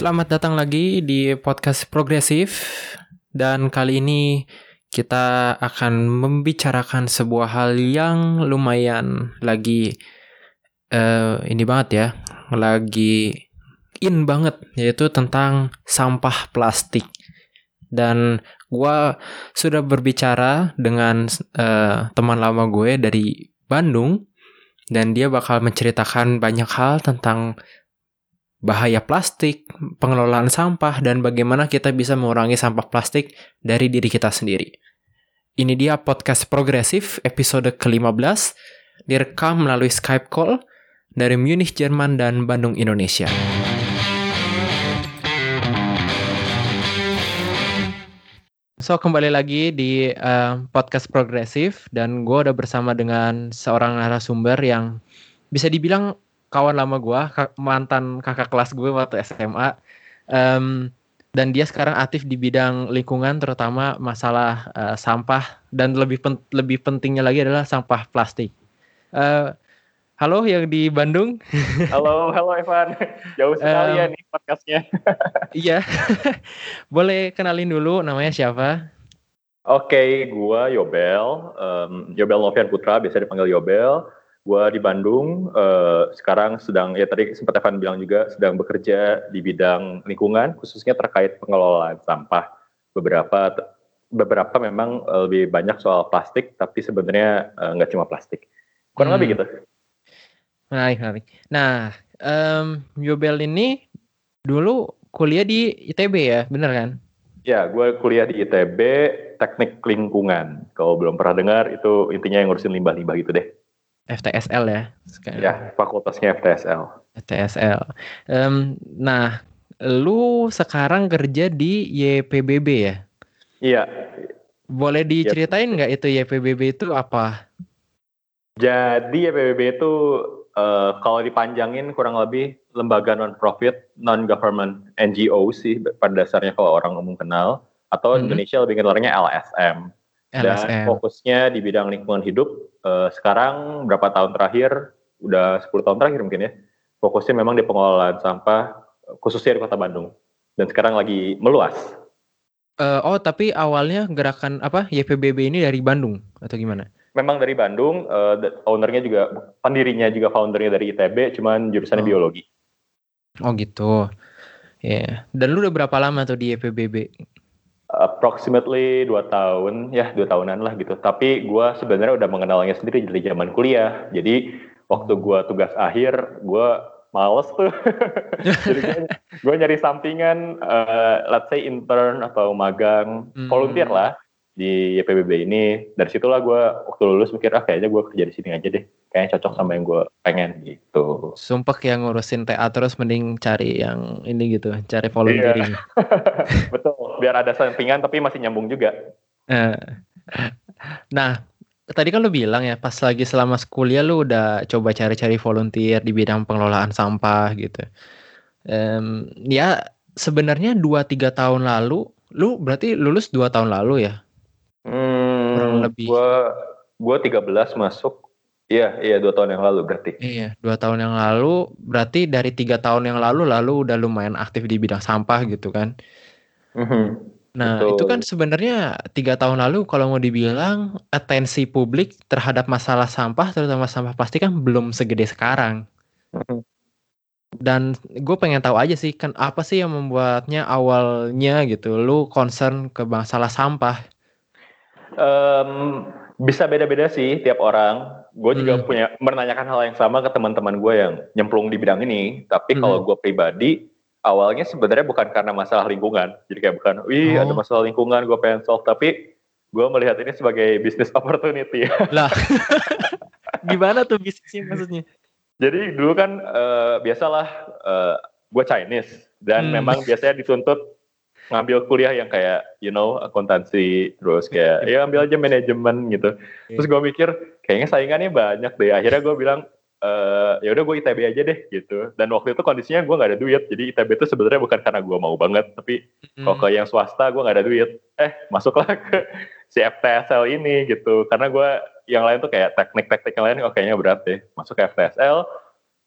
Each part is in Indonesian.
Selamat datang lagi di podcast progresif dan kali ini kita akan membicarakan sebuah hal yang lumayan lagi uh, ini banget ya, lagi in banget yaitu tentang sampah plastik. Dan gua sudah berbicara dengan uh, teman lama gue dari Bandung dan dia bakal menceritakan banyak hal tentang bahaya plastik, pengelolaan sampah, dan bagaimana kita bisa mengurangi sampah plastik dari diri kita sendiri. Ini dia podcast progresif episode ke-15, direkam melalui Skype call dari Munich, Jerman, dan Bandung, Indonesia. So, kembali lagi di uh, podcast progresif, dan gue udah bersama dengan seorang narasumber yang bisa dibilang kawan lama gue, mantan kakak kelas gue waktu SMA. Um, dan dia sekarang aktif di bidang lingkungan, terutama masalah uh, sampah dan lebih pen lebih pentingnya lagi adalah sampah plastik. Uh, halo yang di Bandung. Halo, halo Evan. Jauh sekali um, ya nih podcastnya. iya. Boleh kenalin dulu namanya siapa? Oke, okay, gua Yobel, um, Yobel Novian Putra, biasa dipanggil Yobel. Gua di Bandung, uh, sekarang sedang, ya tadi sempat Evan bilang juga, sedang bekerja di bidang lingkungan, khususnya terkait pengelolaan sampah. Beberapa beberapa memang lebih banyak soal plastik, tapi sebenarnya uh, nggak cuma plastik. Kurang hmm. lebih gitu. Menarik, menarik. Nah, um, Yobel ini dulu kuliah di ITB ya, bener kan? Ya, gue kuliah di ITB, teknik lingkungan. Kalau belum pernah dengar, itu intinya yang ngurusin limbah-limbah gitu deh. FTSL ya sekarang. Ya, fakultasnya FTSL. FTSL. Um, nah, lu sekarang kerja di YPBB ya? Iya. Boleh diceritain nggak itu YPBB itu apa? Jadi YPBB itu uh, kalau dipanjangin kurang lebih lembaga non profit non government NGO sih pada dasarnya kalau orang umum kenal atau hmm. Indonesia lebih kenalnya LSM. LSM. Dan fokusnya di bidang lingkungan hidup uh, sekarang berapa tahun terakhir udah 10 tahun terakhir mungkin ya fokusnya memang di pengelolaan sampah khususnya di kota Bandung dan sekarang lagi meluas. Uh, oh tapi awalnya gerakan apa YPBB ini dari Bandung atau gimana? Memang dari Bandung, uh, ownernya juga pendirinya juga foundernya dari ITB, cuman jurusannya oh. biologi. Oh gitu. Ya. Yeah. Dan lu udah berapa lama tuh di YPBB? Approximately dua tahun ya dua tahunan lah gitu. Tapi gue sebenarnya udah mengenalnya sendiri dari zaman kuliah. Jadi waktu gue tugas akhir gue males tuh. Jadi gue nyari sampingan uh, let's say intern atau magang hmm. volunteer lah di YPBB ini. Dari situlah gue waktu lulus mikir ah kayaknya gue kerja di sini aja deh kayaknya cocok sama yang gue pengen gitu sumpah yang ngurusin TA terus mending cari yang ini gitu cari volunteering iya. betul biar ada sampingan tapi masih nyambung juga eh. nah tadi kan lu bilang ya pas lagi selama kuliah lu udah coba cari-cari volunteer di bidang pengelolaan sampah gitu um, ya sebenarnya dua tiga tahun lalu lu berarti lulus dua tahun lalu ya Hmm, kurang lebih. Gua gua 13 masuk. Iya, iya dua tahun yang lalu berarti. Iya, dua tahun yang lalu berarti dari tiga tahun yang lalu lalu udah lumayan aktif di bidang sampah gitu kan. Mm-hmm. Nah Betul. itu kan sebenarnya tiga tahun lalu kalau mau dibilang atensi publik terhadap masalah sampah terutama sampah plastik kan belum segede sekarang. Mm-hmm. Dan gue pengen tahu aja sih kan apa sih yang membuatnya awalnya gitu lu concern ke masalah sampah Um, bisa beda-beda sih tiap orang. Gue juga hmm. punya menanyakan hal yang sama ke teman-teman gue yang nyemplung di bidang ini. Tapi hmm. kalau gue pribadi, awalnya sebenarnya bukan karena masalah lingkungan. Jadi kayak bukan, wih oh. ada masalah lingkungan, gue pengen solve. Tapi gue melihat ini sebagai business opportunity. Lah, gimana tuh bisnisnya maksudnya? Jadi dulu kan uh, biasalah uh, gue Chinese dan hmm. memang biasanya dituntut ngambil kuliah yang kayak you know akuntansi terus kayak ya ambil aja manajemen gitu. Iya. terus gue mikir kayaknya saingannya banyak deh. Akhirnya gue bilang e, ya udah gue ITB aja deh gitu. Dan waktu itu kondisinya gue nggak ada duit. Jadi ITB itu sebenarnya bukan karena gue mau banget tapi hmm. kalau ke yang swasta gue nggak ada duit. Eh masuklah ke si FTSL ini gitu. Karena gue yang lain tuh kayak teknik-teknik yang lain oh kayaknya berat deh. Masuk ke FTSL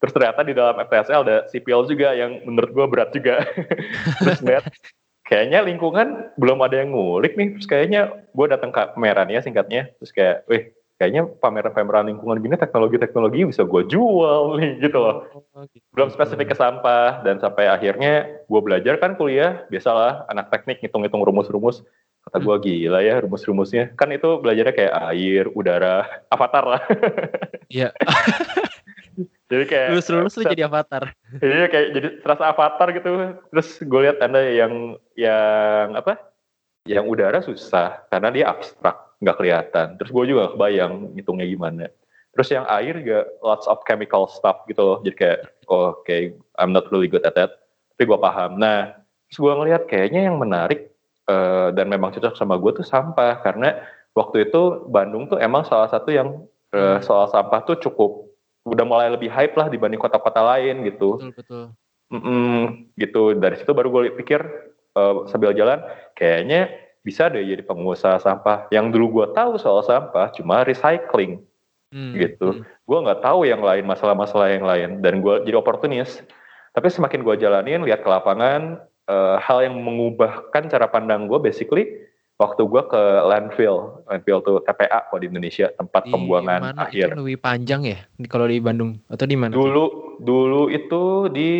terus ternyata di dalam FTSL ada CPL juga yang menurut gue berat juga. Terus lihat kayaknya lingkungan belum ada yang ngulik nih terus kayaknya gue datang ke pameran ya singkatnya terus kayak wih kayaknya pameran-pameran lingkungan gini teknologi-teknologi bisa gue jual nih gitu loh. Oh, gitu. Belum spesifik ke sampah dan sampai akhirnya gue belajar kan kuliah biasalah anak teknik ngitung-ngitung rumus-rumus kata gue hmm. gila ya rumus-rumusnya kan itu belajarnya kayak air, udara, avatar lah. Iya. jadi kayak lulus lulus lu jadi avatar. Iya kayak jadi terasa avatar gitu. Terus gue lihat anda yang yang apa? Yang udara susah karena dia abstrak nggak kelihatan. Terus gue juga kebayang hitungnya gimana. Terus yang air juga lots of chemical stuff gitu loh. Jadi kayak, oh, oke, okay, I'm not really good at that. Tapi gue paham. Nah, terus gue ngeliat kayaknya yang menarik uh, dan memang cocok sama gue tuh sampah. Karena waktu itu Bandung tuh emang salah satu yang uh, soal sampah tuh cukup udah mulai lebih hype lah dibanding kota-kota lain gitu. Betul, betul. Mm -mm, gitu. Dari situ baru gue pikir uh, sambil jalan, kayaknya bisa deh jadi pengusaha sampah. Yang dulu gue tahu soal sampah cuma recycling hmm. gitu. Hmm. Gue nggak tahu yang lain masalah-masalah yang lain dan gue jadi oportunis. Tapi semakin gue jalanin, lihat ke lapangan, uh, hal yang mengubahkan cara pandang gue basically waktu gue ke landfill, landfill tuh TPA kok di Indonesia tempat di pembuangan mana akhir. Itu lebih panjang ya kalau di Bandung atau di mana? Dulu dulu itu di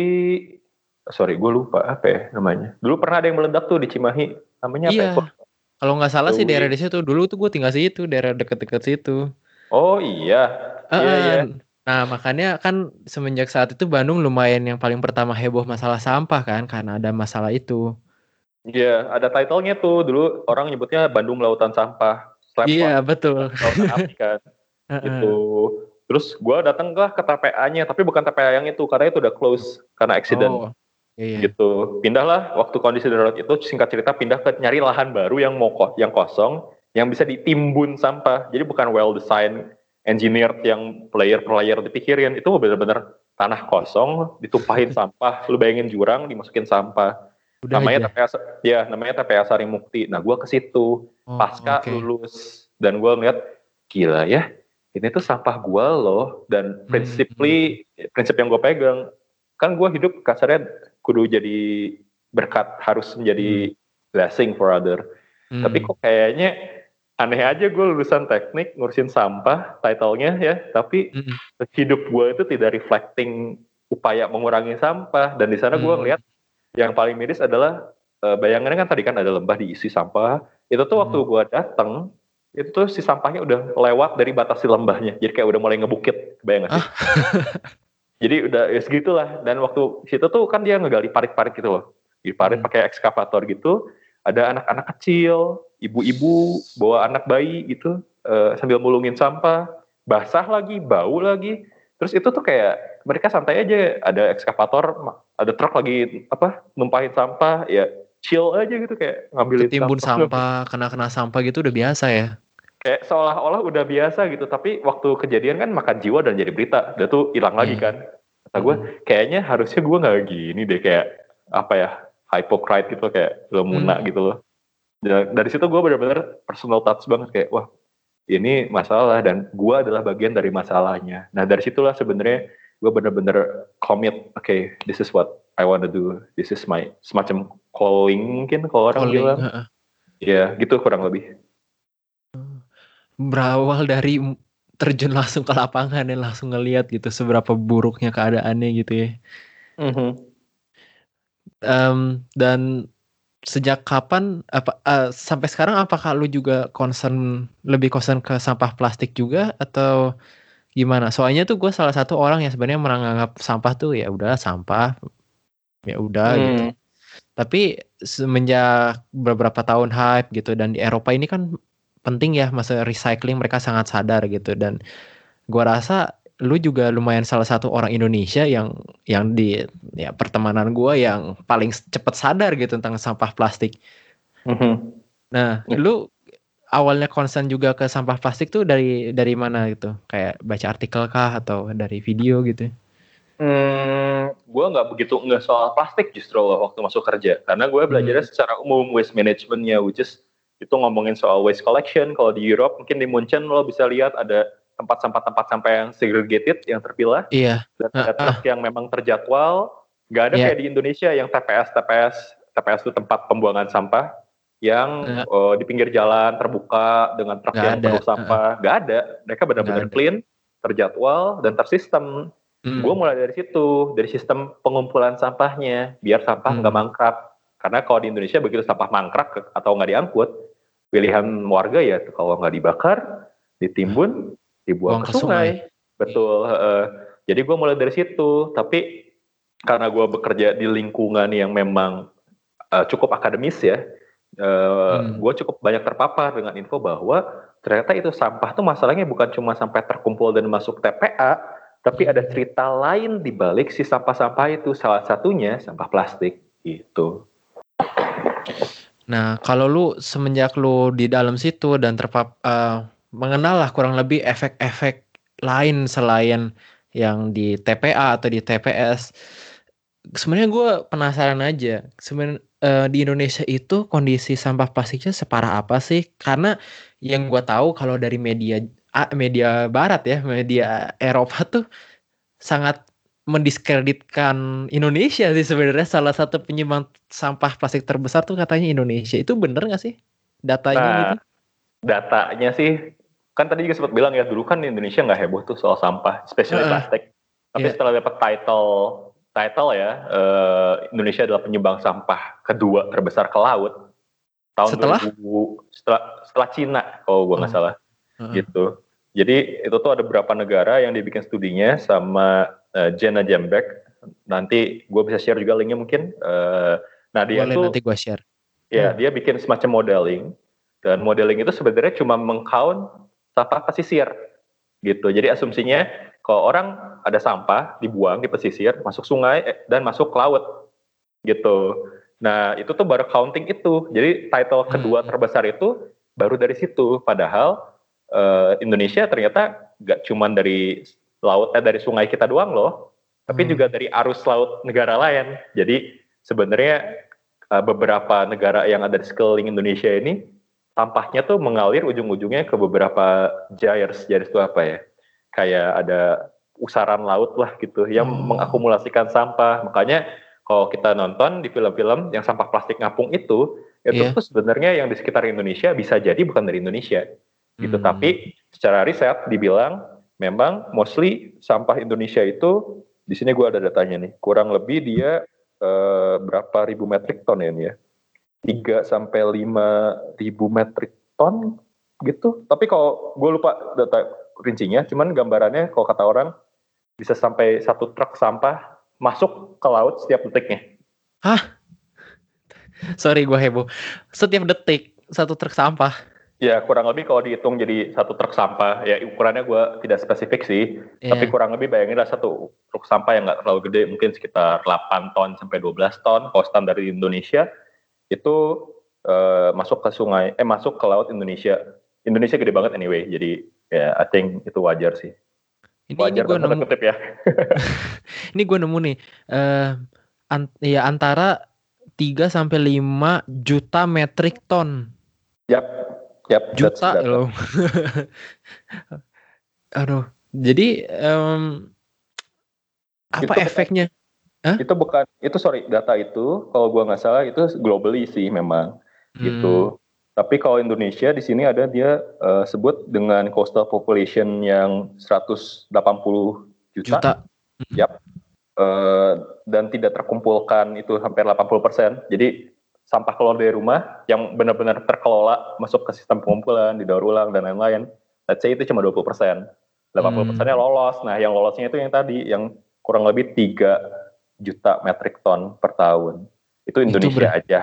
sorry gue lupa apa ya namanya. Dulu pernah ada yang meledak tuh di Cimahi namanya iya. apa? Ya? Kalau nggak salah sih daerah di situ dulu tuh gue tinggal situ daerah deket-deket situ. Oh iya. Uh, iya, iya. Nah makanya kan semenjak saat itu Bandung lumayan yang paling pertama heboh masalah sampah kan karena ada masalah itu. Iya ada titlenya tuh dulu orang nyebutnya Bandung Lautan Sampah. iya betul. Lautan api kan. Itu. Terus gue datang ke TPA-nya tapi bukan TPA yang itu karena itu udah close karena accident. Oh. Iya. gitu pindahlah waktu kondisi darurat itu singkat cerita pindah ke nyari lahan baru yang mau yang kosong yang bisa ditimbun sampah jadi bukan well design engineer yang player player dipikirin itu benar-benar tanah kosong ditumpahin sampah lu bayangin jurang dimasukin sampah Udah namanya TPA ya namanya TPA Sari Mukti nah gue ke situ oh, pasca okay. lulus dan gue ngeliat gila ya ini tuh sampah gue loh dan prinsiply hmm. prinsip yang gue pegang kan gue hidup kasarnya kudu jadi berkat harus menjadi hmm. blessing for other. Hmm. Tapi kok kayaknya aneh aja gue lulusan teknik ngurusin sampah titlenya ya, tapi hmm. hidup gue itu tidak reflecting upaya mengurangi sampah dan di sana gue hmm. ngeliat yang paling miris adalah uh, bayangannya kan tadi kan ada lembah diisi sampah itu tuh waktu hmm. gue dateng itu tuh si sampahnya udah lewat dari batas si lembahnya jadi kayak udah mulai ngebukit bayang gak sih? Ah. jadi udah ya segitulah dan waktu situ tuh kan dia ngegali parit-parit gitu loh di parit hmm. pakai ekskavator gitu ada anak-anak kecil ibu-ibu bawa anak bayi gitu uh, sambil mulungin sampah basah lagi bau lagi terus itu tuh kayak mereka santai aja ada ekskavator ada truk lagi apa numpahin sampah ya chill aja gitu kayak ngambilin timbun sampah kena kena sampah gitu udah biasa ya kayak seolah-olah udah biasa gitu tapi waktu kejadian kan makan jiwa dan jadi berita udah tuh hilang lagi iya. kan kata gue hmm. kayaknya harusnya gue nggak gini deh kayak apa ya hypocrite gitu kayak lemuna hmm. gitu loh dan dari situ gue benar-benar personal touch banget kayak wah ini masalah dan gue adalah bagian dari masalahnya. Nah dari situlah sebenarnya gue bener-bener commit oke okay, this is what I wanna do. This is my semacam calling mungkin kalau orang calling, bilang. uh ya gitu kurang lebih. Berawal dari terjun langsung ke lapangan dan langsung ngelihat gitu seberapa buruknya keadaannya gitu ya. Mm-hmm. Um, dan sejak kapan apa uh, sampai sekarang apakah lu juga concern lebih concern ke sampah plastik juga atau gimana? Soalnya tuh gue salah satu orang yang sebenarnya menganggap sampah tuh ya udah sampah ya udah mm. gitu. Tapi semenjak beberapa tahun hype gitu dan di Eropa ini kan penting ya masa recycling mereka sangat sadar gitu dan gua rasa lu juga lumayan salah satu orang Indonesia yang yang di ya pertemanan gua yang paling cepat sadar gitu tentang sampah plastik. Mm-hmm. Nah, yeah. lu awalnya concern juga ke sampah plastik tuh dari dari mana gitu? Kayak baca artikel kah atau dari video gitu? Hmm, gue nggak begitu nggak soal plastik justru loh waktu masuk kerja karena gue belajarnya hmm. secara umum waste managementnya which is itu ngomongin soal waste collection kalau di Europe mungkin di Munchen lo bisa lihat ada tempat sampah-tempat sampah yang segregated, yang terpilah. Iya. Dan Uh, truk yang memang terjadwal. Nggak ada Iya. kayak di Indonesia yang TPS, TPS, TPS itu tempat pembuangan sampah yang Nggak. eh, di pinggir jalan terbuka dengan truk Nggak yang ada. penuh sampah. Nggak ada. Mereka benar-benar clean, terjadwal, dan tersistem. Hmm. Gue mulai dari situ, dari sistem pengumpulan sampahnya, biar sampah Hmm. nggak mangkrak. Karena kalau di Indonesia begitu sampah mangkrak atau nggak diangkut, pilihan warga ya kalau nggak dibakar, ditimbun, dibuang Buang ke ke sungai. Betul. heeh. jadi gue mulai dari situ. Tapi karena gue bekerja di lingkungan yang memang eh, cukup akademis ya, eh, Hmm. gue cukup banyak terpapar dengan info bahwa ternyata itu sampah tuh masalahnya bukan cuma sampai terkumpul dan masuk TPA, tapi Hmm. ada cerita lain di balik si sampah-sampah itu. Salah satunya sampah plastik gitu. Nah, kalau lu semenjak lu di dalam situ dan terpap eh, mengenal lah kurang lebih efek-efek lain selain yang di TPA atau di TPS. Sebenarnya gue penasaran aja. Sebenarnya eh, di Indonesia itu kondisi sampah plastiknya separah apa sih? Karena yang gue tahu kalau dari media media Barat ya, media Eropa tuh sangat mendiskreditkan Indonesia sih sebenarnya salah satu penyumbang sampah plastik terbesar tuh katanya Indonesia itu bener nggak sih datanya Nah, gitu? Datanya sih, kan tadi juga sempat bilang ya, dulu kan Indonesia nggak heboh tuh soal sampah, especially Heeh. plastik. Tapi Iya. setelah dapat title, title ya, eh, Indonesia adalah penyumbang sampah kedua terbesar ke laut. Tahun Setelah? 2000, setelah, setelah Cina, kalau gua nggak Oh. salah. Heeh. gitu. Jadi itu tuh ada beberapa negara yang dibikin studinya sama eh, Jenna Jembek. Nanti gue bisa share juga linknya mungkin. Eh, nah dia Boleh tuh nanti gua share. ya dia bikin semacam modeling dan modeling itu sebenarnya cuma mengcount sampah pesisir gitu. Jadi asumsinya kalau orang ada sampah dibuang di pesisir masuk sungai eh, dan masuk ke laut gitu. Nah itu tuh baru counting itu. Jadi title kedua Hmm. terbesar itu baru dari situ. Padahal eh, Indonesia ternyata nggak cuman dari laut eh dari sungai kita doang loh, tapi Hmm. juga dari arus laut negara lain. Jadi sebenarnya eh, beberapa negara yang ada di sekeliling Indonesia ini sampahnya tuh mengalir ujung-ujungnya ke beberapa gyres. Gyres itu apa ya? Kayak ada usaran laut lah gitu yang Oh. mengakumulasikan sampah. Makanya kalau kita nonton di film-film yang sampah plastik ngapung itu, itu Iya. tuh sebenarnya yang di sekitar Indonesia bisa jadi bukan dari Indonesia gitu. Hmm. Tapi secara riset dibilang memang mostly sampah Indonesia itu di sini gue ada datanya nih, kurang lebih dia eh, berapa ribu metrik ton ya ini ya? 3 sampai 5 ribu metrik ton gitu. Tapi kalau gue lupa data rincinya, cuman gambarannya kalau kata orang bisa sampai satu truk sampah masuk ke laut setiap detiknya. Sorry gua heboh. Setiap detik satu truk sampah. Ya kurang lebih kalau dihitung jadi satu truk sampah, ya ukurannya gue tidak spesifik sih, tapi Iya. kurang lebih bayangin lah satu truk sampah yang nggak terlalu gede, mungkin sekitar 8 ton sampai 12 ton, kalau standar di Indonesia itu eh, masuk ke sungai, eh masuk ke laut Indonesia. Indonesia gede banget anyway, jadi ya I think itu wajar sih. Ini, ini Wajar gue dalam tanda nemu, kutip ya. ini gue nemu nih. eh an- ya antara 3 sampai 5 juta metrik ton. Yap, yap. Juta loh. Aduh. Jadi em, apa Itu- efeknya? Itu bukan, itu sorry data itu kalau gua nggak salah itu globally sih memang. Hmm. gitu. Tapi kalau Indonesia di sini ada dia eh, sebut dengan coastal population yang 180 juta, Juta. eh, dan tidak terkumpulkan itu hampir 80%. Jadi sampah keluar dari rumah yang benar-benar terkelola masuk ke sistem pengumpulan, didaur ulang dan lain-lain. Let's say itu cuma 20%. 80%-nya lolos. Nah, yang lolosnya itu yang tadi yang kurang lebih 3 juta metrik ton per tahun. Itu Indonesia ber- aja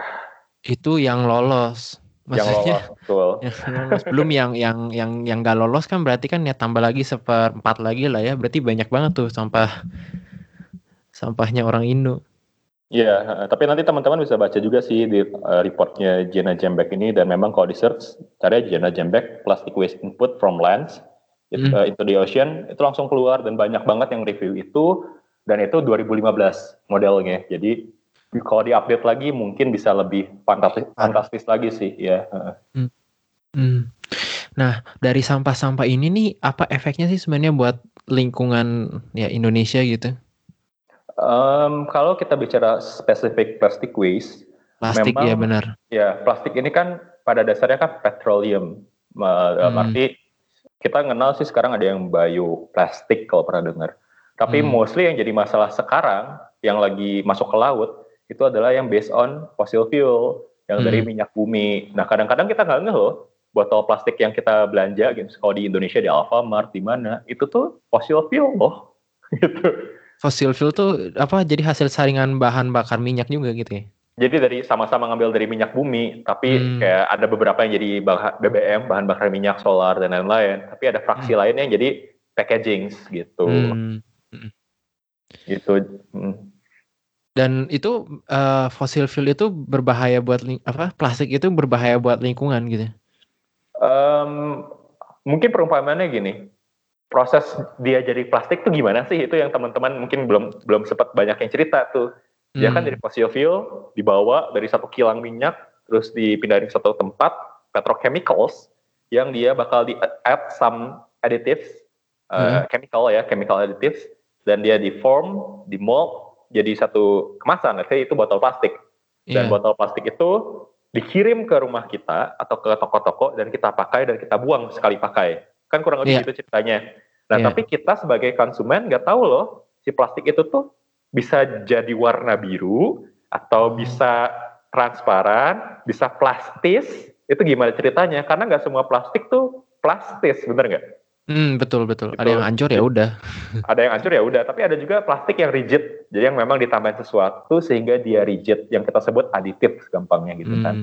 Itu yang lolos. yang Maksudnya lolos, betul. yang lolos. Belum yang yang yang yang gak lolos kan berarti kan ya tambah lagi seperempat lagi lah ya. Berarti banyak banget tuh sampah sampahnya orang Indo. Iya, eh, tapi nanti teman-teman bisa baca juga sih di eh, reportnya Jenna Jembek ini dan memang kalau di search cari aja Jenna Jembek plastic waste input from lands it- eh, into the ocean itu langsung keluar dan banyak banget yang review itu dan itu 2015 modelnya. Jadi kalau diupdate lagi mungkin bisa lebih fantastis, fantastis lagi sih ya. eh. Hmm. Nah, dari sampah-sampah ini nih, apa efeknya sih sebenarnya buat lingkungan ya Indonesia gitu? Um, kalau kita bicara spesifik plastic waste, plastik memang, ya benar. Ya, plastik ini kan pada dasarnya kan petroleum. Hmm. Arti kita kenal sih sekarang ada yang bioplastik kalau pernah dengar. Tapi hmm. mostly yang jadi masalah sekarang yang lagi masuk ke laut itu adalah yang based on fossil fuel yang hmm. dari minyak bumi. Nah kadang-kadang kita nggak ngeh loh botol plastik yang kita belanja gitu kalau di Indonesia di Alfamart di mana itu tuh fossil fuel loh gitu. Fossil fuel tuh apa jadi hasil saringan bahan bakar minyak juga gitu ya? Jadi dari sama-sama ngambil dari minyak bumi, tapi hmm. kayak ada beberapa yang jadi bahan BBM, bahan bakar minyak, solar dan lain-lain. Tapi ada fraksi hmm. lain yang jadi packaging gitu. Hmm. Gitu. Hmm. Dan itu uh, fossil fuel itu berbahaya buat apa? Plastik itu berbahaya buat lingkungan gitu. Um, mungkin perumpamaannya gini. Proses dia jadi plastik tuh gimana sih? Itu yang teman-teman mungkin belum belum sempat banyak yang cerita tuh. Dia kan hmm. kan dari fossil fuel dibawa dari satu kilang minyak terus dipindahin ke satu tempat petrochemicals yang dia bakal di add some additives uh, chemical ya chemical additives dan dia di form di mold jadi satu kemasan, let's say itu botol plastik. Dan yeah. botol plastik itu dikirim ke rumah kita atau ke toko-toko dan kita pakai dan kita buang sekali pakai. Kan kurang lebih yeah. itu ceritanya. Nah, yeah. tapi kita sebagai konsumen nggak tahu loh si plastik itu tuh bisa jadi warna biru atau bisa transparan, bisa plastis. Itu gimana ceritanya? Karena nggak semua plastik tuh plastis, bener nggak? Hmm, betul betul. Gitu. Ada yang hancur ya udah. Ada yang hancur ya udah, tapi ada juga plastik yang rigid. Jadi yang memang ditambahin sesuatu sehingga dia rigid, yang kita sebut aditif gampangnya gitu kan. hmm. kan.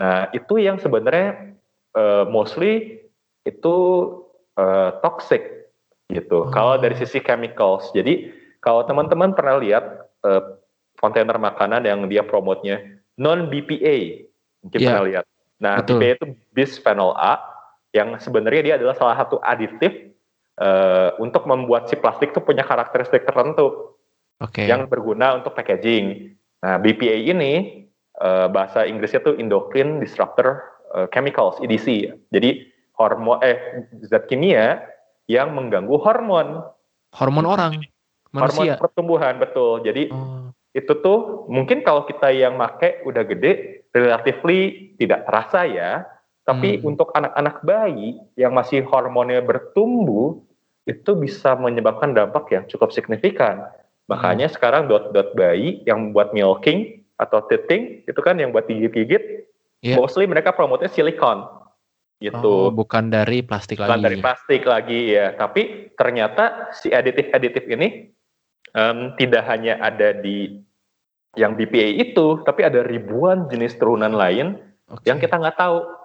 Nah, itu yang sebenarnya uh, mostly itu uh, toxic gitu. Oh. Kalau dari sisi chemicals. Jadi kalau teman-teman pernah lihat uh, kontainer makanan yang dia promotnya non BPA, mungkin yeah. pernah lihat. Nah, Betul. BPA itu bisphenol A yang sebenarnya dia adalah salah satu aditif uh, untuk membuat si plastik itu punya karakteristik tertentu okay. yang berguna untuk packaging. Nah, BPA ini uh, bahasa Inggrisnya tuh endocrine disruptor uh, chemicals (EDC). Jadi hormon eh zat kimia yang mengganggu hormon. Hormon orang, manusia. Hormon pertumbuhan betul. Jadi oh. itu tuh mungkin kalau kita yang make udah gede, relatively tidak terasa ya tapi hmm. untuk anak-anak bayi yang masih hormonnya bertumbuh, itu bisa menyebabkan dampak yang cukup signifikan. Makanya hmm. sekarang dot-dot bayi yang buat milking atau teething, itu kan yang buat gigit-gigit, yeah. mostly mereka promotnya silikon. Gitu. Oh, bukan dari plastik bukan lagi. Bukan dari plastik lagi ya. Tapi ternyata si aditif-aditif ini um, tidak hanya ada di yang BPA itu, tapi ada ribuan jenis turunan lain okay. yang kita nggak tahu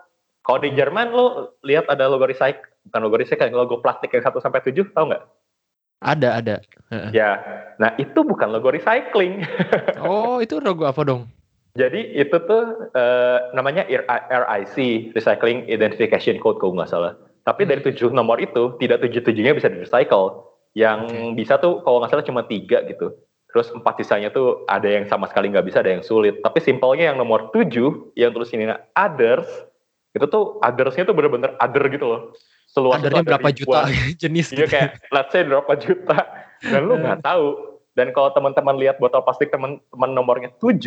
kalau di Jerman lo lihat ada logo recycle, bukan logo recycle, logo plastik yang 1 sampai 7, tahu nggak? Ada, ada. Ya. Nah, itu bukan logo recycling. oh, itu logo apa dong? Jadi itu tuh uh, namanya RIC, Recycling Identification Code kalau nggak salah. Tapi hmm. dari tujuh nomor itu, tidak tujuh-tujuhnya bisa di recycle. Yang okay. bisa tuh kalau nggak salah cuma tiga gitu. Terus empat sisanya tuh ada yang sama sekali nggak bisa, ada yang sulit. Tapi simpelnya yang nomor tujuh, yang tulis ini others, itu tuh othersnya tuh bener-bener other gitu loh. Seluas Othernya berapa juta jenis iya gitu. kayak let's say berapa juta. Dan lu nggak tahu. Dan kalau teman-teman lihat botol plastik teman-teman nomornya 7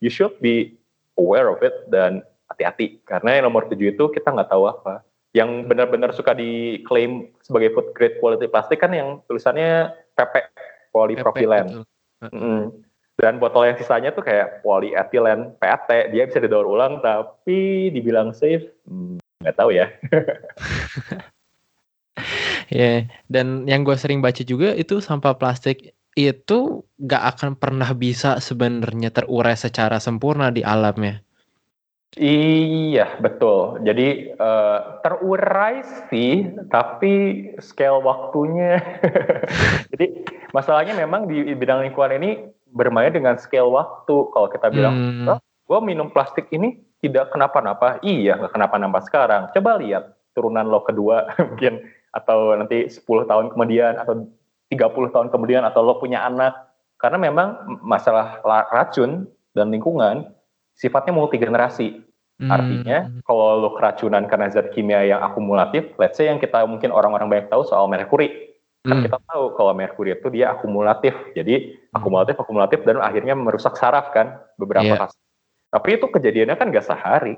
you should be aware of it dan hati-hati. Karena yang nomor 7 itu kita nggak tahu apa. Yang benar-benar suka diklaim sebagai food grade quality plastik kan yang tulisannya PP polypropylen. Mm dan botol yang sisanya tuh kayak polyethylene PET dia bisa didaur ulang tapi dibilang safe hmm, nggak hmm, tahu ya ya yeah. dan yang gue sering baca juga itu sampah plastik itu nggak akan pernah bisa sebenarnya terurai secara sempurna di alamnya Iya betul. Jadi uh, terurai sih, tapi scale waktunya. Jadi masalahnya memang di bidang lingkungan ini bermain dengan scale waktu. Kalau kita bilang, hmm. oh, gue minum plastik ini tidak kenapa-napa. Iya, nggak kenapa-napa sekarang. Coba lihat turunan lo kedua mungkin atau nanti 10 tahun kemudian atau 30 tahun kemudian atau lo punya anak. Karena memang masalah racun dan lingkungan sifatnya multi generasi. Hmm. Artinya kalau lo keracunan karena zat kimia yang akumulatif, let's say yang kita mungkin orang-orang banyak tahu soal merkuri. Kan hmm. kita tahu kalau merkuri itu dia akumulatif. Jadi hmm. akumulatif akumulatif dan akhirnya merusak saraf kan beberapa yeah. kasus. Tapi itu kejadiannya kan gak sehari,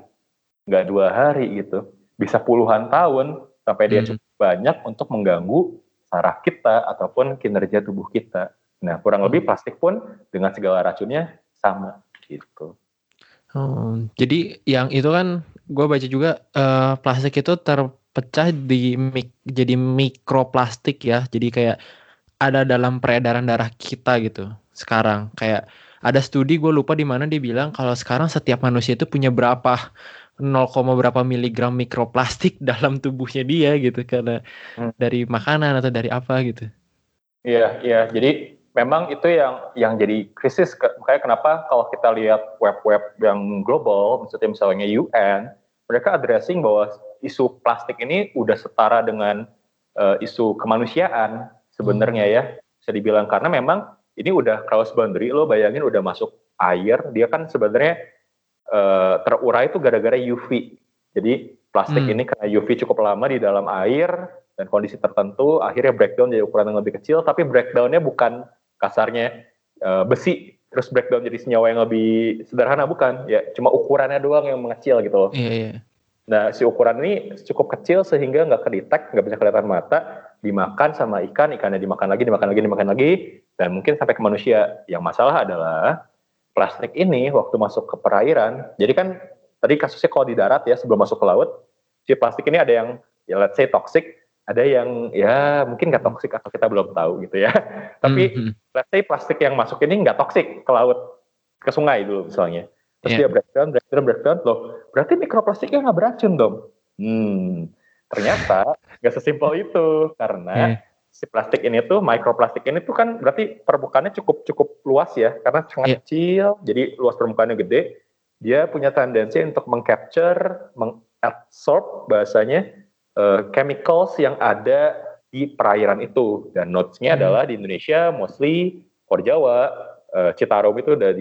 gak dua hari gitu. Bisa puluhan tahun sampai dia hmm. cukup banyak untuk mengganggu saraf kita ataupun kinerja tubuh kita. Nah, kurang hmm. lebih plastik pun dengan segala racunnya sama gitu. Oh, jadi yang itu kan gue baca juga uh, plastik itu terpecah di mik jadi mikroplastik ya. Jadi kayak ada dalam peredaran darah kita gitu sekarang. Kayak ada studi gue lupa di mana dia bilang kalau sekarang setiap manusia itu punya berapa 0, berapa miligram mikroplastik dalam tubuhnya dia gitu karena hmm. dari makanan atau dari apa gitu. Iya, iya. Jadi memang itu yang yang jadi krisis makanya kenapa kalau kita lihat web-web yang global maksudnya misalnya UN mereka addressing bahwa isu plastik ini udah setara dengan uh, isu kemanusiaan sebenarnya ya bisa dibilang karena memang ini udah cross boundary lo bayangin udah masuk air dia kan sebenarnya uh, terurai itu gara-gara UV jadi plastik hmm. ini karena UV cukup lama di dalam air dan kondisi tertentu akhirnya breakdown jadi ukuran yang lebih kecil tapi breakdownnya bukan kasarnya uh, besi terus breakdown jadi senyawa yang lebih sederhana bukan ya cuma ukurannya doang yang mengecil gitu loh. Iya, iya. Nah si ukuran ini cukup kecil sehingga nggak kedetek nggak bisa kelihatan mata dimakan sama ikan ikannya dimakan lagi dimakan lagi dimakan lagi dan mungkin sampai ke manusia. Yang masalah adalah plastik ini waktu masuk ke perairan jadi kan tadi kasusnya kalau di darat ya sebelum masuk ke laut si plastik ini ada yang ya let's say toxic ada yang ya mungkin nggak toksik atau kita belum tahu gitu ya. Tapi mm -hmm. let's say plastik yang masuk ini nggak toksik ke laut, ke sungai dulu misalnya. Terus yeah. dia breakdown, breakdown, breakdown, loh berarti mikroplastiknya nggak beracun dong. Hmm, ternyata nggak sesimpel itu karena yeah. si plastik ini tuh mikroplastik ini tuh kan berarti permukaannya cukup cukup luas ya karena sangat yeah. kecil, jadi luas permukaannya gede. Dia punya tendensi untuk mengcapture, mengabsorb bahasanya uh, chemicals yang ada di perairan itu dan notes-nya hmm. adalah di Indonesia mostly for Jawa uh, Citarum itu udah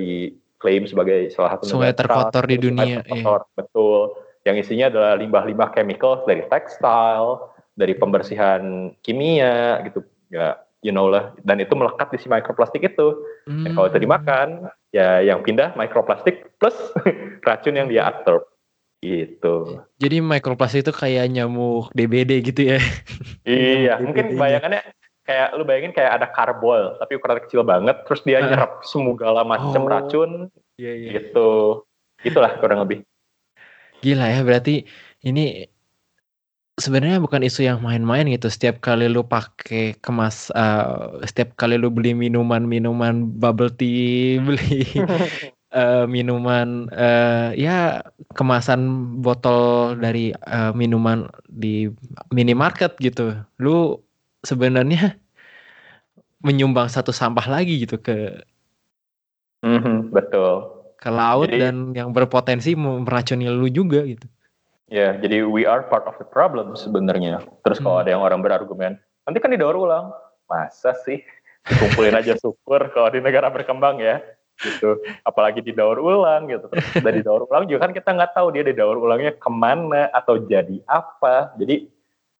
diklaim sebagai salah satu sungai terkotor di dunia terkotor, iya. betul yang isinya adalah limbah-limbah chemical dari tekstil dari pembersihan kimia gitu ya you know lah dan itu melekat di si mikroplastik itu hmm. dan kalau itu dimakan ya yang pindah mikroplastik plus racun yang dia absorb Gitu. Jadi mikroplastik itu kayak nyamuk DBD gitu ya? iya, mungkin bayangannya kayak lu bayangin kayak ada karbol tapi ukuran kecil banget, terus dia nyerap segala macam oh, racun. Iya, iya. Gitu. Itulah kurang lebih. Gila ya, berarti ini sebenarnya bukan isu yang main-main gitu. Setiap kali lu pakai kemas, uh, setiap kali lu beli minuman-minuman bubble tea, beli uh, minuman uh, ya kemasan botol dari uh, minuman di minimarket gitu. Lu sebenarnya menyumbang satu sampah lagi gitu ke mm-hmm, betul ke laut jadi, dan yang berpotensi meracuni lu juga gitu. Ya, jadi we are part of the problem sebenarnya. Terus hmm. kalau ada yang orang berargumen, nanti kan didaur ulang. Masa sih? Kumpulin aja syukur kalau di negara berkembang ya gitu apalagi didaur ulang gitu terus dari daur ulang juga kan kita nggak tahu dia didaur ulangnya ke mana atau jadi apa jadi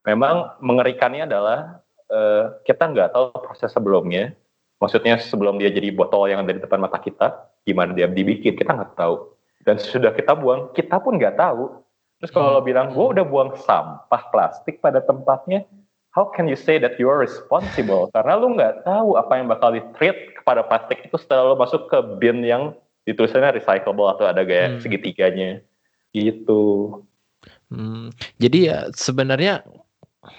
memang mengerikannya adalah uh, kita nggak tahu proses sebelumnya maksudnya sebelum dia jadi botol yang ada di depan mata kita gimana dia dibikin kita nggak tahu dan sudah kita buang kita pun nggak tahu terus kalau hmm. lo bilang gue udah buang sampah plastik pada tempatnya how can you say that you are responsible? Karena lu nggak tahu apa yang bakal di-treat kepada plastik itu setelah lu masuk ke bin yang ditulisannya recyclable atau ada gaya hmm. segitiganya. Gitu. Hmm, jadi ya sebenarnya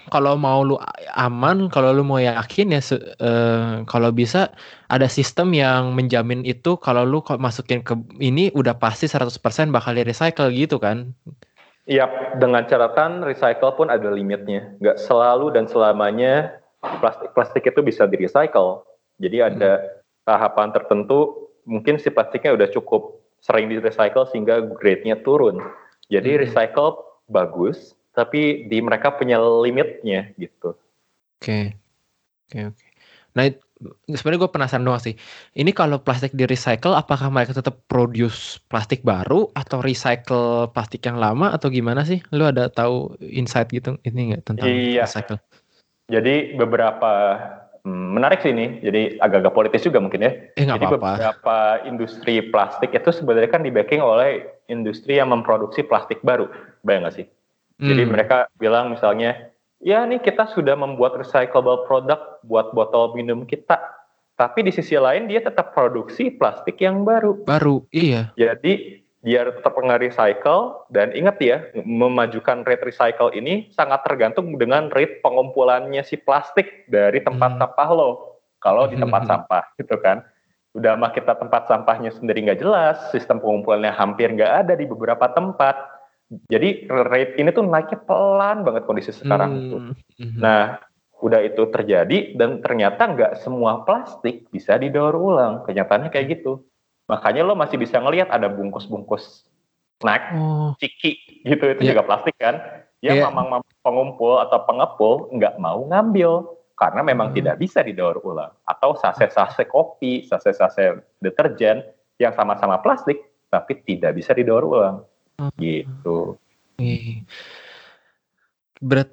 kalau mau lu aman, kalau lu mau yakin ya uh, kalau bisa ada sistem yang menjamin itu kalau lu masukin ke ini udah pasti 100% bakal di recycle gitu kan. Iya, dengan catatan recycle pun ada limitnya. Nggak selalu dan selamanya plastik-plastik itu bisa di recycle. Jadi ada hmm. tahapan tertentu, mungkin si plastiknya udah cukup sering di recycle sehingga grade-nya turun. Jadi hmm. recycle bagus, tapi di mereka punya limitnya gitu. Oke, okay. oke, okay, oke. Okay. Nah sebenarnya gue penasaran doang sih. Ini kalau plastik di recycle, apakah mereka tetap produce plastik baru atau recycle plastik yang lama atau gimana sih? Lu ada tahu insight gitu ini nggak tentang iya. recycle? Jadi beberapa hmm, menarik sih ini. Jadi agak-agak politis juga mungkin ya. Eh, Jadi apa -apa. beberapa industri plastik itu sebenarnya kan di backing oleh industri yang memproduksi plastik baru. Bayang nggak sih? Hmm. Jadi mereka bilang misalnya ya nih kita sudah membuat recyclable product buat botol minum kita. Tapi di sisi lain dia tetap produksi plastik yang baru. Baru, iya. Jadi biar tetap nge-recycle dan ingat ya memajukan rate recycle ini sangat tergantung dengan rate pengumpulannya si plastik dari tempat hmm. sampah lo kalau di tempat hmm. sampah gitu kan udah mah kita tempat sampahnya sendiri nggak jelas sistem pengumpulannya hampir nggak ada di beberapa tempat jadi rate ini tuh naiknya pelan banget kondisi sekarang hmm. itu. Hmm. Nah, udah itu terjadi dan ternyata nggak semua plastik bisa didaur ulang. Kenyataannya kayak gitu. Makanya lo masih bisa ngelihat ada bungkus-bungkus snack, oh. ciki gitu itu yeah. juga plastik kan. Yang yeah. mamang pengumpul atau pengepul nggak mau ngambil karena memang hmm. tidak bisa didaur ulang. Atau sase-sase kopi, sase-sase deterjen yang sama-sama plastik tapi tidak bisa didaur ulang. Gitu. Berat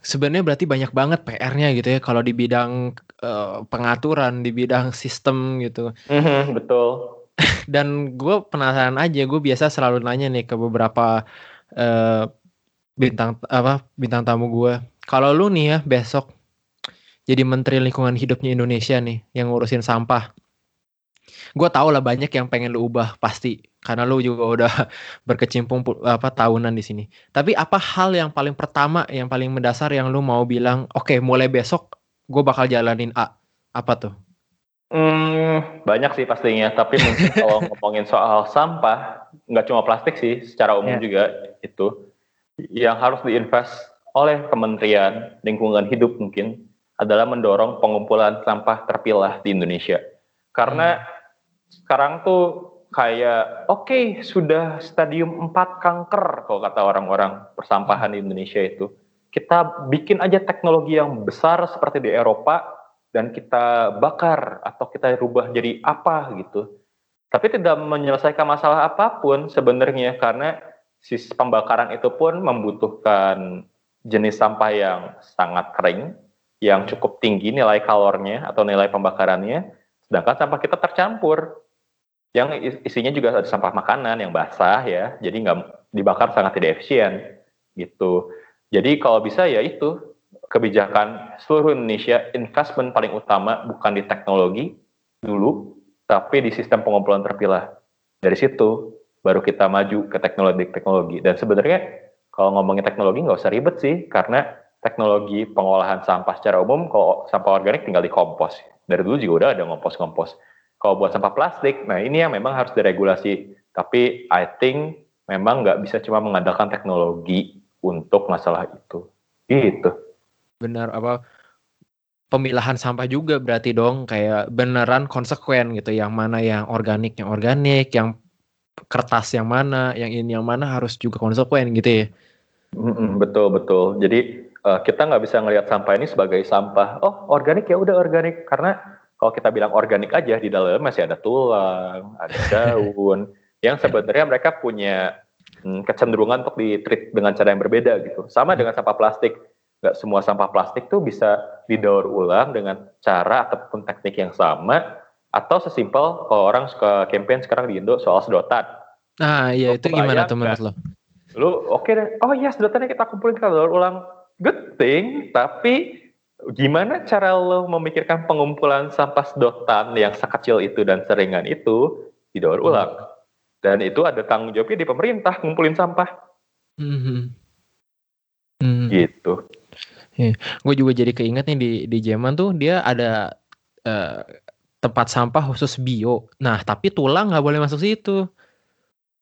sebenarnya berarti banyak banget PR-nya gitu ya kalau di bidang uh, pengaturan, di bidang sistem gitu. Mm-hmm, betul. Dan gue penasaran aja, gue biasa selalu nanya nih ke beberapa uh, bintang apa bintang tamu gue. Kalau lu nih ya besok jadi Menteri Lingkungan Hidupnya Indonesia nih yang ngurusin sampah gue tau lah banyak yang pengen lu ubah pasti karena lu juga udah berkecimpung apa tahunan di sini. Tapi apa hal yang paling pertama, yang paling mendasar yang lu mau bilang, oke okay, mulai besok gue bakal jalanin A, apa tuh? Hmm, banyak sih pastinya. Tapi mungkin kalau ngomongin soal sampah, nggak cuma plastik sih, secara umum yeah. juga itu yang harus diinvest oleh Kementerian Lingkungan Hidup mungkin adalah mendorong pengumpulan sampah terpilah di Indonesia. Karena hmm sekarang tuh kayak oke okay, sudah stadium 4 kanker kalau kata orang-orang persampahan di Indonesia itu. Kita bikin aja teknologi yang besar seperti di Eropa dan kita bakar atau kita rubah jadi apa gitu. Tapi tidak menyelesaikan masalah apa pun sebenarnya karena sis pembakaran itu pun membutuhkan jenis sampah yang sangat kering, yang cukup tinggi nilai kalornya atau nilai pembakarannya, sedangkan sampah kita tercampur yang isinya juga ada sampah makanan yang basah ya, jadi nggak dibakar sangat tidak efisien gitu. Jadi kalau bisa ya itu kebijakan seluruh Indonesia investment paling utama bukan di teknologi dulu, tapi di sistem pengumpulan terpilah. Dari situ baru kita maju ke teknologi-teknologi. Dan sebenarnya kalau ngomongin teknologi nggak usah ribet sih, karena teknologi pengolahan sampah secara umum kalau sampah organik tinggal dikompos. Dari dulu juga udah ada ngompos-ngompos. Kalau buat sampah plastik, nah ini yang memang harus diregulasi. Tapi I think memang nggak bisa cuma mengandalkan teknologi untuk masalah itu. Gitu. Benar apa? Pemilahan sampah juga berarti dong kayak beneran konsekuen gitu. Yang mana yang organik, yang organik, yang kertas yang mana, yang ini yang mana harus juga konsekuen gitu ya. Mm-mm, betul betul. Jadi uh, kita nggak bisa ngelihat sampah ini sebagai sampah. Oh organik ya udah organik karena kalau kita bilang organik aja di dalam masih ada tulang, ada daun, yang sebenarnya mereka punya hmm, kecenderungan untuk ditreat dengan cara yang berbeda gitu. Sama dengan sampah plastik, nggak semua sampah plastik tuh bisa didaur ulang dengan cara ataupun teknik yang sama, atau sesimpel kalau orang suka campaign sekarang di Indo soal sedotan. Nah iya itu gimana tuh menurut lo? Lu oke okay deh, oh iya sedotannya kita kumpulin kita daur ulang, good thing, tapi gimana cara lo memikirkan pengumpulan sampah sedotan yang sekecil itu dan seringan itu didaur hmm. ulang? Hmm. Dan itu ada tanggung jawabnya di pemerintah ngumpulin sampah. Hmm. Hmm. Gitu. Ya, gue juga jadi keinget nih di di Jerman tuh dia ada uh, tempat sampah khusus bio. Nah tapi tulang nggak boleh masuk situ.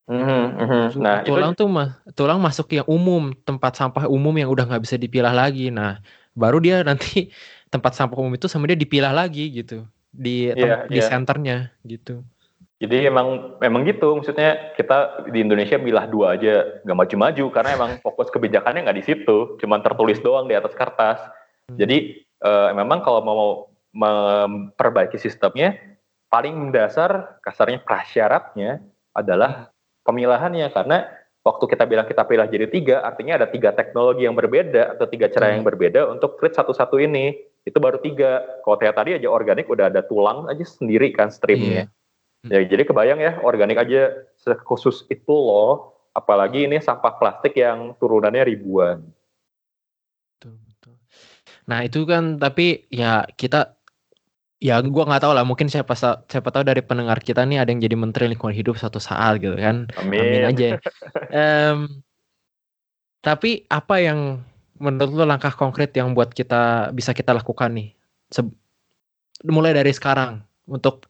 Mm-hmm. Nah, tulang itu... tuh mah tulang masuk yang umum tempat sampah umum yang udah nggak bisa dipilah lagi. Nah baru dia nanti tempat sampah umum itu sama dia dipilah lagi gitu di yeah, di yeah. senternya gitu. Jadi emang memang gitu maksudnya kita di Indonesia milah dua aja nggak maju-maju karena emang fokus kebijakannya nggak di situ, cuma tertulis doang di atas kertas. Hmm. Jadi uh, memang kalau mau memperbaiki sistemnya paling mendasar kasarnya prasyaratnya adalah pemilahannya karena waktu kita bilang kita pilih jadi tiga artinya ada tiga teknologi yang berbeda atau tiga cara yang hmm. berbeda untuk treat satu-satu ini. Itu baru tiga. Kalau tadi aja organik udah ada tulang aja sendiri kan streamnya. Yeah. ya jadi kebayang ya organik aja khusus itu loh. Apalagi ini sampah plastik yang turunannya ribuan. Nah itu kan tapi ya kita ya gue nggak tahu lah mungkin siapa siapa tahu dari pendengar kita nih ada yang jadi menteri lingkungan hidup satu saat gitu kan. Amin, Amin aja. um, tapi apa yang menurut lo langkah konkret yang buat kita bisa kita lakukan nih? Se mulai dari sekarang untuk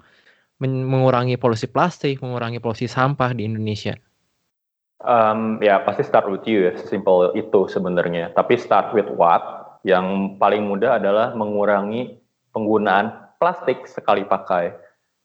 mengurangi polusi plastik, mengurangi polusi sampah di Indonesia. Um, ya pasti start with you ya, simple itu sebenarnya. Tapi start with what? Yang paling mudah adalah mengurangi penggunaan plastik sekali pakai.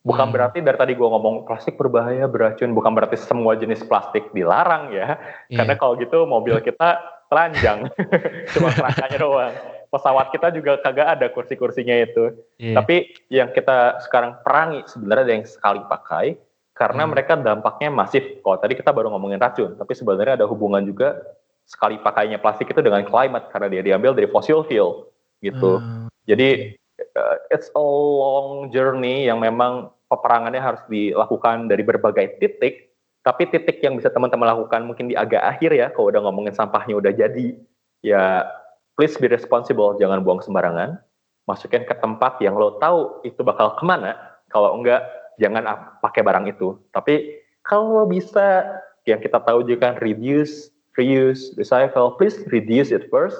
Bukan hmm. berarti dari tadi gue ngomong plastik berbahaya, beracun, bukan berarti semua jenis plastik dilarang ya. Yeah. Karena kalau gitu mobil kita telanjang, cuma kerangkanya doang. Pesawat kita juga kagak ada kursi-kursinya itu. Yeah. Tapi yang kita sekarang perangi sebenarnya ada yang sekali pakai, karena hmm. mereka dampaknya masif. Kalau tadi kita baru ngomongin racun, tapi sebenarnya ada hubungan juga sekali pakainya plastik itu dengan climate karena dia diambil dari fossil fuel gitu. Hmm. Jadi uh, it's a long journey yang memang peperangannya harus dilakukan dari berbagai titik. Tapi titik yang bisa teman-teman lakukan mungkin di agak akhir ya, kalau udah ngomongin sampahnya udah jadi, ya please be responsible, jangan buang sembarangan. Masukin ke tempat yang lo tahu itu bakal ke mana. Kalau enggak, jangan pakai barang itu. Tapi kalau bisa, yang kita tahu juga kan reduce, reuse, recycle, please reduce it first.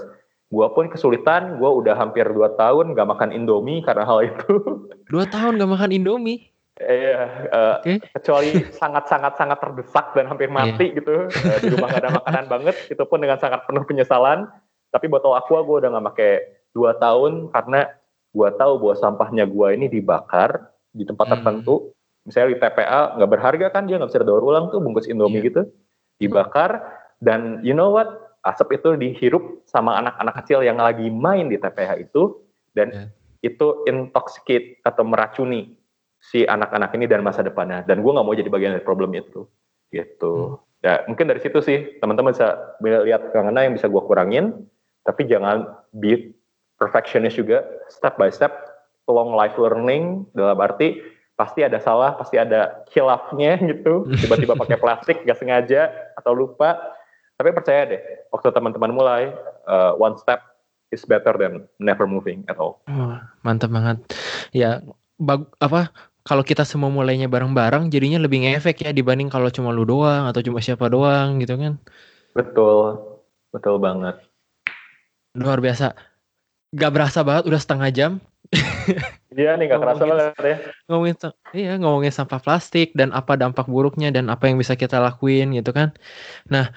Gua pun kesulitan, gua udah hampir dua tahun gak makan Indomie karena hal itu. Dua tahun gak makan Indomie? Iya, uh, okay. kecuali sangat-sangat sangat terdesak dan hampir iya. mati yeah. gitu. Uh, di rumah gak ada makanan banget, itu pun dengan sangat penuh penyesalan. Tapi botol aqua gue udah gak pakai dua tahun karena gue tahu bahwa sampahnya gue ini dibakar di tempat hmm. tertentu. Misalnya di TPA nggak berharga kan dia nggak bisa daur ulang tuh bungkus Indomie yeah. gitu, dibakar dan you know what? Asap itu dihirup sama anak-anak kecil yang lagi main di TPH itu dan yeah. itu intoxicate atau meracuni si anak-anak ini dan masa depannya. Dan gue nggak mau jadi bagian dari problem itu. Gitu. Hmm. Ya mungkin dari situ sih teman-teman bisa lihat mana yang bisa gue kurangin. Tapi jangan be perfectionist juga. Step by step, long life learning dalam arti pasti ada salah, pasti ada kilafnya gitu. Tiba-tiba pakai plastik gak sengaja atau lupa tapi percaya deh, waktu teman-teman mulai, uh, one step is better than never moving at all. Oh, mantap banget. Ya, bag, apa kalau kita semua mulainya bareng-bareng, jadinya lebih ngefek ya dibanding kalau cuma lu doang atau cuma siapa doang gitu kan? Betul, betul banget. Luar biasa. Gak berasa banget udah setengah jam. Iya nih gak kerasa banget ya. Ngomongin iya ngomongin sampah plastik dan apa dampak buruknya dan apa yang bisa kita lakuin gitu kan. Nah,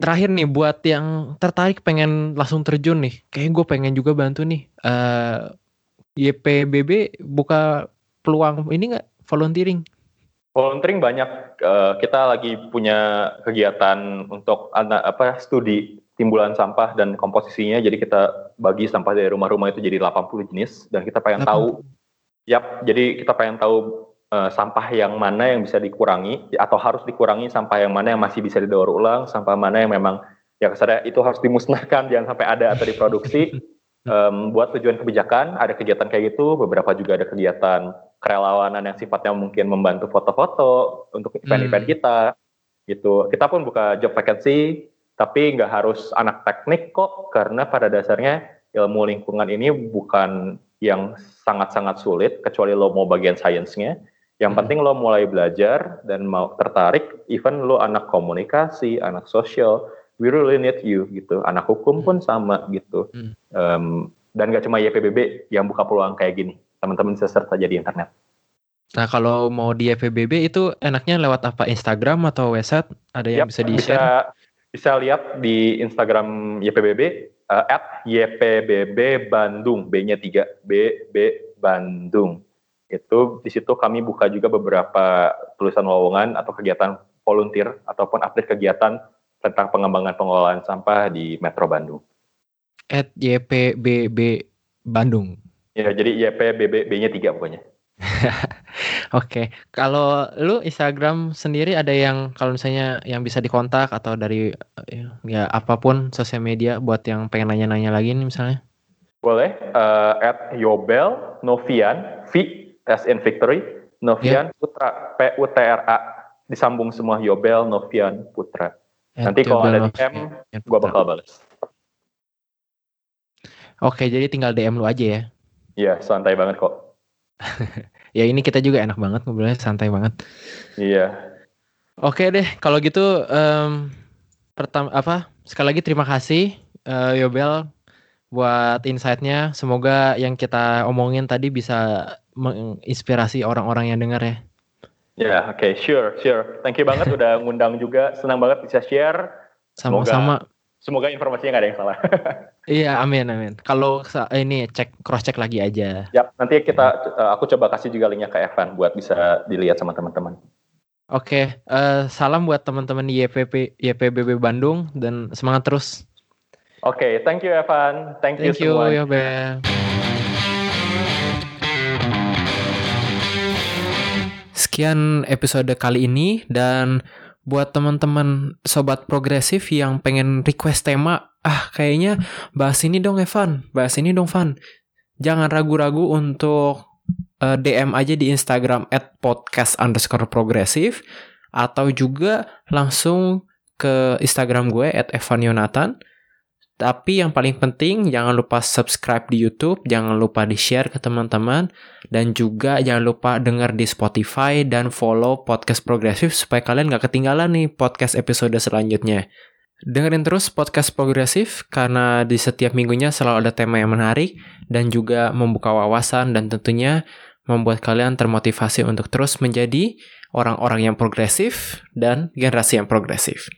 terakhir nih buat yang tertarik pengen langsung terjun nih, kayak gue pengen juga bantu nih. Uh, eh, YPBB buka peluang ini nggak volunteering? Volunteering banyak. Uh, kita lagi punya kegiatan untuk anak apa studi timbulan sampah dan komposisinya. Jadi kita bagi sampah dari rumah-rumah itu jadi 80 jenis dan kita pengen 80. tahu. Yap, jadi kita pengen tahu uh, sampah yang mana yang bisa dikurangi atau harus dikurangi sampah yang mana yang masih bisa didaur ulang sampah mana yang memang ya kesannya itu harus dimusnahkan jangan sampai ada atau diproduksi. Um, buat tujuan kebijakan ada kegiatan kayak gitu beberapa juga ada kegiatan kerelawanan yang sifatnya mungkin membantu foto-foto untuk event-event hmm. kita gitu. Kita pun buka job vacancy tapi nggak harus anak teknik kok karena pada dasarnya ilmu lingkungan ini bukan yang sangat-sangat sulit kecuali lo mau bagian sainsnya yang hmm. penting lo mulai belajar dan mau tertarik, even lo anak komunikasi, anak sosial, we really need you gitu. Anak hukum pun hmm. sama gitu. Hmm. Um, dan gak cuma YPBB yang buka peluang kayak gini. Teman-teman bisa search aja di internet. Nah kalau mau di YPBB itu enaknya lewat apa? Instagram atau website? Ada yang yep, bisa di-share? Bisa, bisa lihat di Instagram YPBB uh, eh, at YPBB Bandung, B-nya 3, B, B Bandung itu di situ kami buka juga beberapa tulisan lowongan atau kegiatan volunteer ataupun update kegiatan tentang pengembangan pengelolaan sampah di Metro Bandung. At YPBB Bandung. Ya, jadi YPBB B-nya tiga pokoknya. Oke, kalau lu Instagram sendiri ada yang kalau misalnya yang bisa dikontak atau dari ya apa pun sosial media buat yang pengen nanya-nanya lagi nih misalnya? Boleh, uh, at Yobel Novian, V as in victory, Novian yeah. Putra, P U T R A, disambung semua Yobel Novian Putra. At Nanti kalau ada DM, gue bakal balas. Oke, jadi tinggal DM lu aja ya? Iya, santai banget kok. ya ini kita juga enak banget ngobrolnya santai banget. Iya. Oke deh, kalau gitu um, pertama apa? Sekali lagi terima kasih uh, Yobel buat insight-nya. Semoga yang kita omongin tadi bisa menginspirasi orang-orang yang dengar ya. Ya, yeah, oke, okay. sure, sure. Thank you banget udah ngundang juga. Senang banget bisa share. Sama-sama. Semoga informasinya nggak ada yang salah. iya, amin, amin. Kalau ini cek cross check lagi aja. Yap, nanti kita uh, aku coba kasih juga linknya ke Evan buat bisa dilihat sama teman-teman. Oke, okay, uh, eh, salam buat teman-teman di YPP YPBB Bandung dan semangat terus. Oke, okay, thank you Evan. Thank, thank you, you semua. Thank you, Sekian episode kali ini. Dan buat teman-teman sobat progresif yang pengen request tema, ah kayaknya bahas ini dong Evan, bahas ini dong Van. Jangan ragu-ragu untuk uh, eh, DM aja di Instagram at podcast underscore progresif atau juga langsung ke Instagram gue at Evan Yonatan tapi yang paling penting jangan lupa subscribe di YouTube, jangan lupa di-share ke teman-teman dan juga jangan lupa dengar di Spotify dan follow podcast progresif supaya kalian gak ketinggalan nih podcast episode selanjutnya. Dengerin terus podcast progresif karena di setiap minggunya selalu ada tema yang menarik dan juga membuka wawasan dan tentunya membuat kalian termotivasi untuk terus menjadi orang-orang yang progresif dan generasi yang progresif.